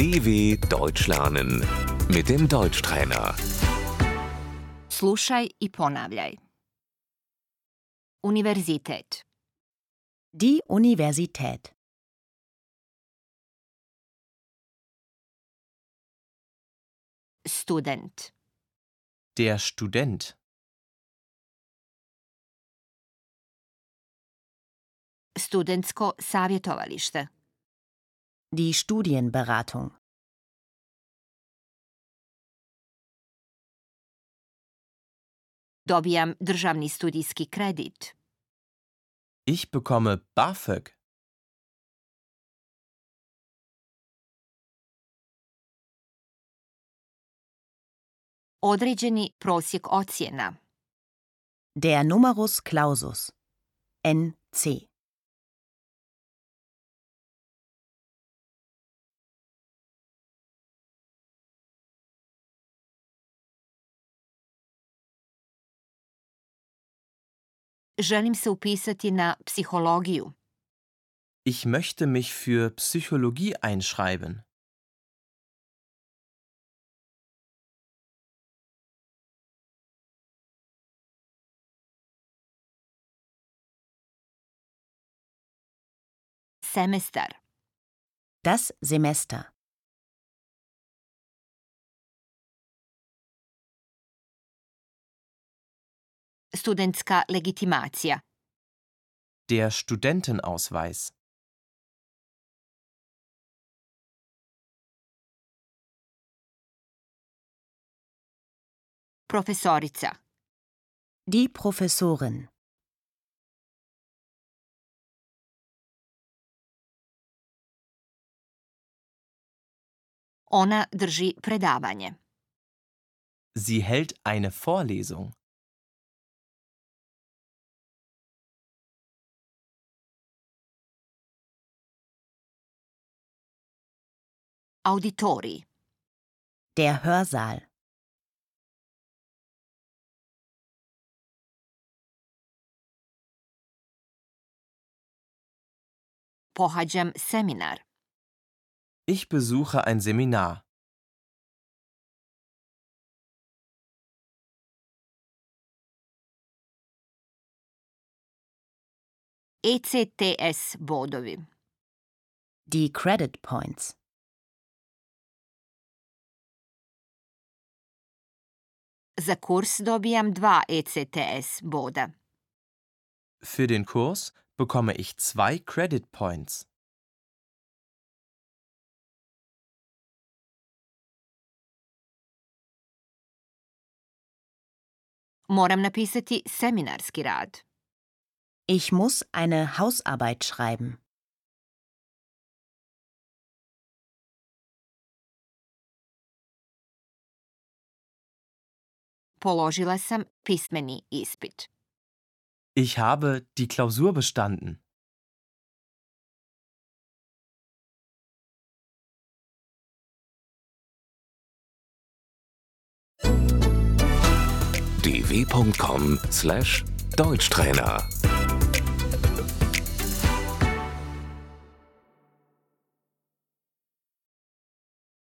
DW Deutsch lernen mit dem Deutschtrainer. Slušaj i ponavljaj. Univerzitet, Die Universität. student, Der Student. studentsko savjetovalište, Die Studienberatung. dobijam državni studijski kredit, Ich bekomme BAföG. određeni prosjek ocjena, Der Numerus Clausus. NC. Želim se upisati na psihologiju, Ich möchte mich für Psychologie einschreiben. semestar, Das Semester. Studentska legitimacija, Der Studentenausweis. profesorica, Die Professorin. ona drži predavanje, Sie hält eine Vorlesung. Auditorij, Der Hörsaal. pohađam seminar, Ich besuche ein Seminar. ECTS bodovi, Die Credit Points. Za kurs dobijam dva ECTS boda, Für den Kurs bekomme ich zwei Credit Points. moram napisati seminarski rad, Ich muss eine Hausarbeit schreiben. Položila sam pismeni ispit. Ich habe die Klausur bestanden. dw.com/deutschtrainer